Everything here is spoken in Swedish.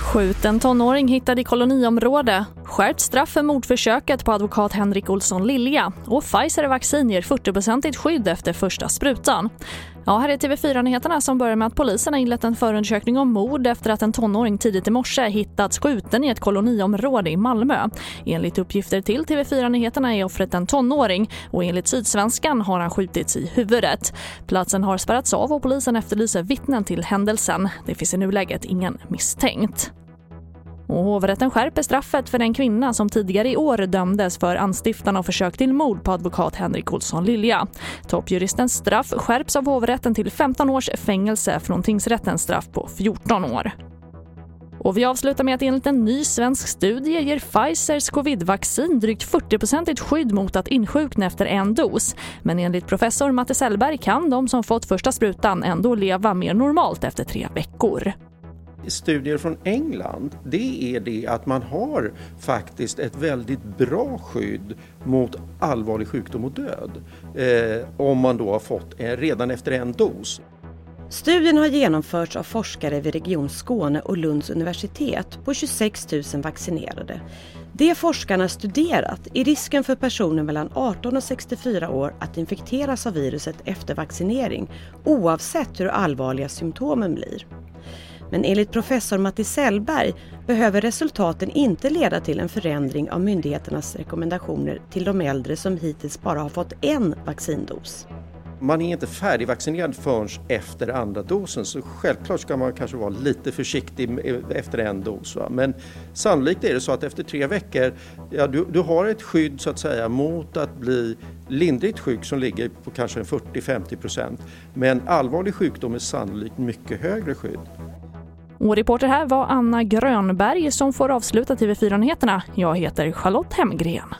Skjuten tonåring hittad i koloniområde. Skärpt straff för mordförsöket på advokat Henrik Olsson Lilja. Och Pfizer-vaccin ger 40-procentigt skydd efter första sprutan. Ja, här är TV4-nyheterna som börjar med att polisen har inlett en förundersökning om mord efter att en tonåring tidigt i morse hittats skjuten i ett koloniområde i Malmö. Enligt uppgifter till TV4-nyheterna är offret en tonåring och enligt Sydsvenskan har han skjutits i huvudet. Platsen har spärrats av och polisen efterlyser vittnen till händelsen. Det finns i nuläget ingen misstänkt. Och hovrätten skärper straffet för den kvinna som tidigare i år dömdes för anstiftan och försök till mord på advokat Henrik Olsson Lilja. Toppjuristens straff skärps av hovrätten till 15 års fängelse från tingsrättens straff på 14 år. Och vi avslutar med att enligt en ny svensk studie ger Pfizers covidvaccin drygt 40-procentigt skydd mot att insjukna efter en dos. Men enligt professor Matte Sellberg kan de som fått första sprutan ändå leva mer normalt efter tre veckor studier från England det är det att man har faktiskt ett väldigt bra skydd mot allvarlig sjukdom och död eh, om man då har fått eh, redan efter en dos. Studien har genomförts av forskare vid Region Skåne och Lunds universitet på 26 000 vaccinerade. Det forskarna studerat är risken för personer mellan 18 och 64 år att infekteras av viruset efter vaccinering oavsett hur allvarliga symptomen blir. Men enligt professor Matti Sellberg behöver resultaten inte leda till en förändring av myndigheternas rekommendationer till de äldre som hittills bara har fått en vaccindos. Man är inte färdigvaccinerad förrän efter andra dosen så självklart ska man kanske vara lite försiktig efter en dos. Va? Men sannolikt är det så att efter tre veckor, ja, du, du har ett skydd så att säga mot att bli lindrigt sjuk som ligger på kanske 40-50 procent. Men allvarlig sjukdom är sannolikt mycket högre skydd. Och reporter här var Anna Grönberg som får avsluta TV4-nyheterna. Jag heter Charlotte Hemgren.